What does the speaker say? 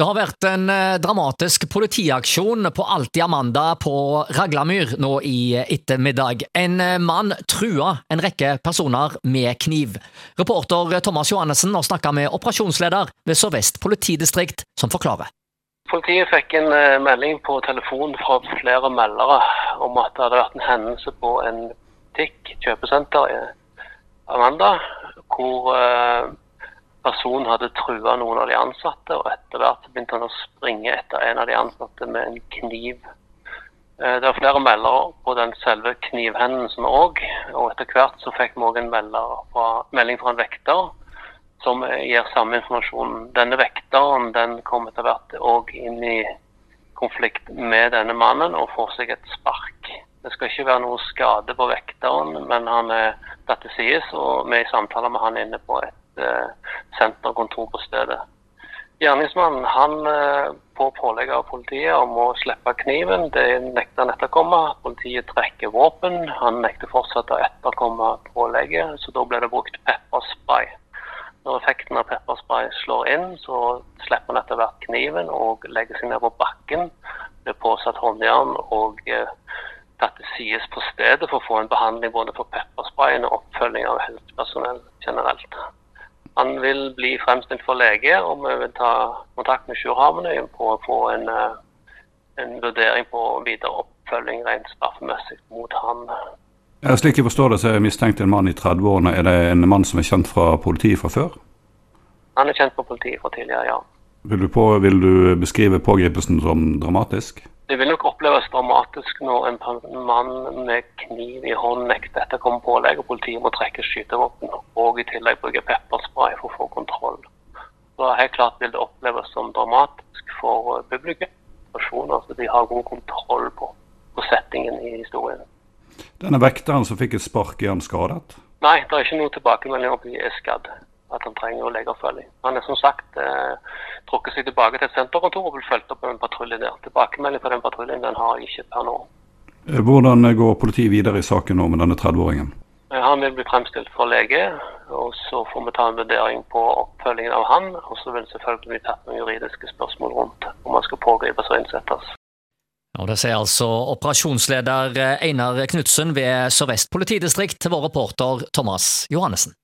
Det har vært en eh, dramatisk politiaksjon på Alltid Amanda på Raglamyr nå i ettermiddag. En eh, mann trua en rekke personer med kniv. Reporter Thomas Johannessen har snakka med operasjonsleder ved Sør-Vest politidistrikt, som forklarer. Politiet fikk en eh, melding på telefon fra flere meldere om at det hadde vært en hendelse på en butikk, kjøpesenter i Amanda, hvor personen hadde trua noen av de ansatte, og etter hvert begynte han å springe etter en av de ansatte med en kniv. Eh, det var flere melder på den selve knivhendelsen òg, og etter hvert så fikk vi òg en fra, melding fra en vekter som gir samme informasjon. Denne vekteren den kom etter hvert òg inn i konflikt med denne mannen og får seg et spark. Det skal ikke være noe skade på vekteren, men han er tatt til og vi er i samtaler med han inne på et Eh, senterkontor på stedet. Gjerningsmannen han eh, får pålegg av politiet om å slippe kniven. Det nekter han etterkomme. Politiet trekker våpen. Han nekter fortsatt å etterkomme pålegget, så da ble det brukt pepperspray. Når effekten av pepperspray slår inn, så slipper han etter hvert kniven og legger seg ned på bakken. Blir påsatt håndjern og eh, tatt til sides på stedet for å få en behandling både for peppersprayen og oppfølging av helsepersonell generelt. Han vil bli fremstilt for lege, og vi vil ta kontakt med Sjurhavnøy på å få en, eh, en, vurdering på videre oppfølging rent straffemessig mot han. Ja, slik jeg forstår det, så er mistenkt en mann i 30-årene. Er det en mann som er kjent fra politiet fra før? Han er kjent fra politiet fra tidligere, ja. Vil du, på, vil du beskrive pågripelsen som dramatisk? Det vil nok oppleves dramatisk når en mann med kniv i hånden nekter dette kommer pålegg, og politiet må trekke skytevåpen og i tillegg bruke pepperspray for å få kontroll. Så helt klart vil det oppleves som dramatisk for publikum. Så de har god kontroll på, på settingen i historien. Denne vekteren som fikk et spark, er han skadet? Nei, det er ikke noe tilbakemelding om at han er skadd at han trenger legeoppfølging. Han er som sagt eh, trukket seg tilbake til et senterkontor og vil fulgt opp en patrulje der. Tilbakemelding på den patruljen den har jeg ikke per nå. Eh, hvordan går politiet videre i saken nå med denne 30-åringen? Eh, han vil bli fremstilt for lege, og så får vi ta en vurdering på oppfølgingen av han. Og så vil det selvfølgelig bli tatt noen juridiske spørsmål rundt om han skal pågripes og innsettes. Og Det sier altså operasjonsleder Einar Knutsen ved Sør-Vest politidistrikt vår reporter Thomas Johannessen.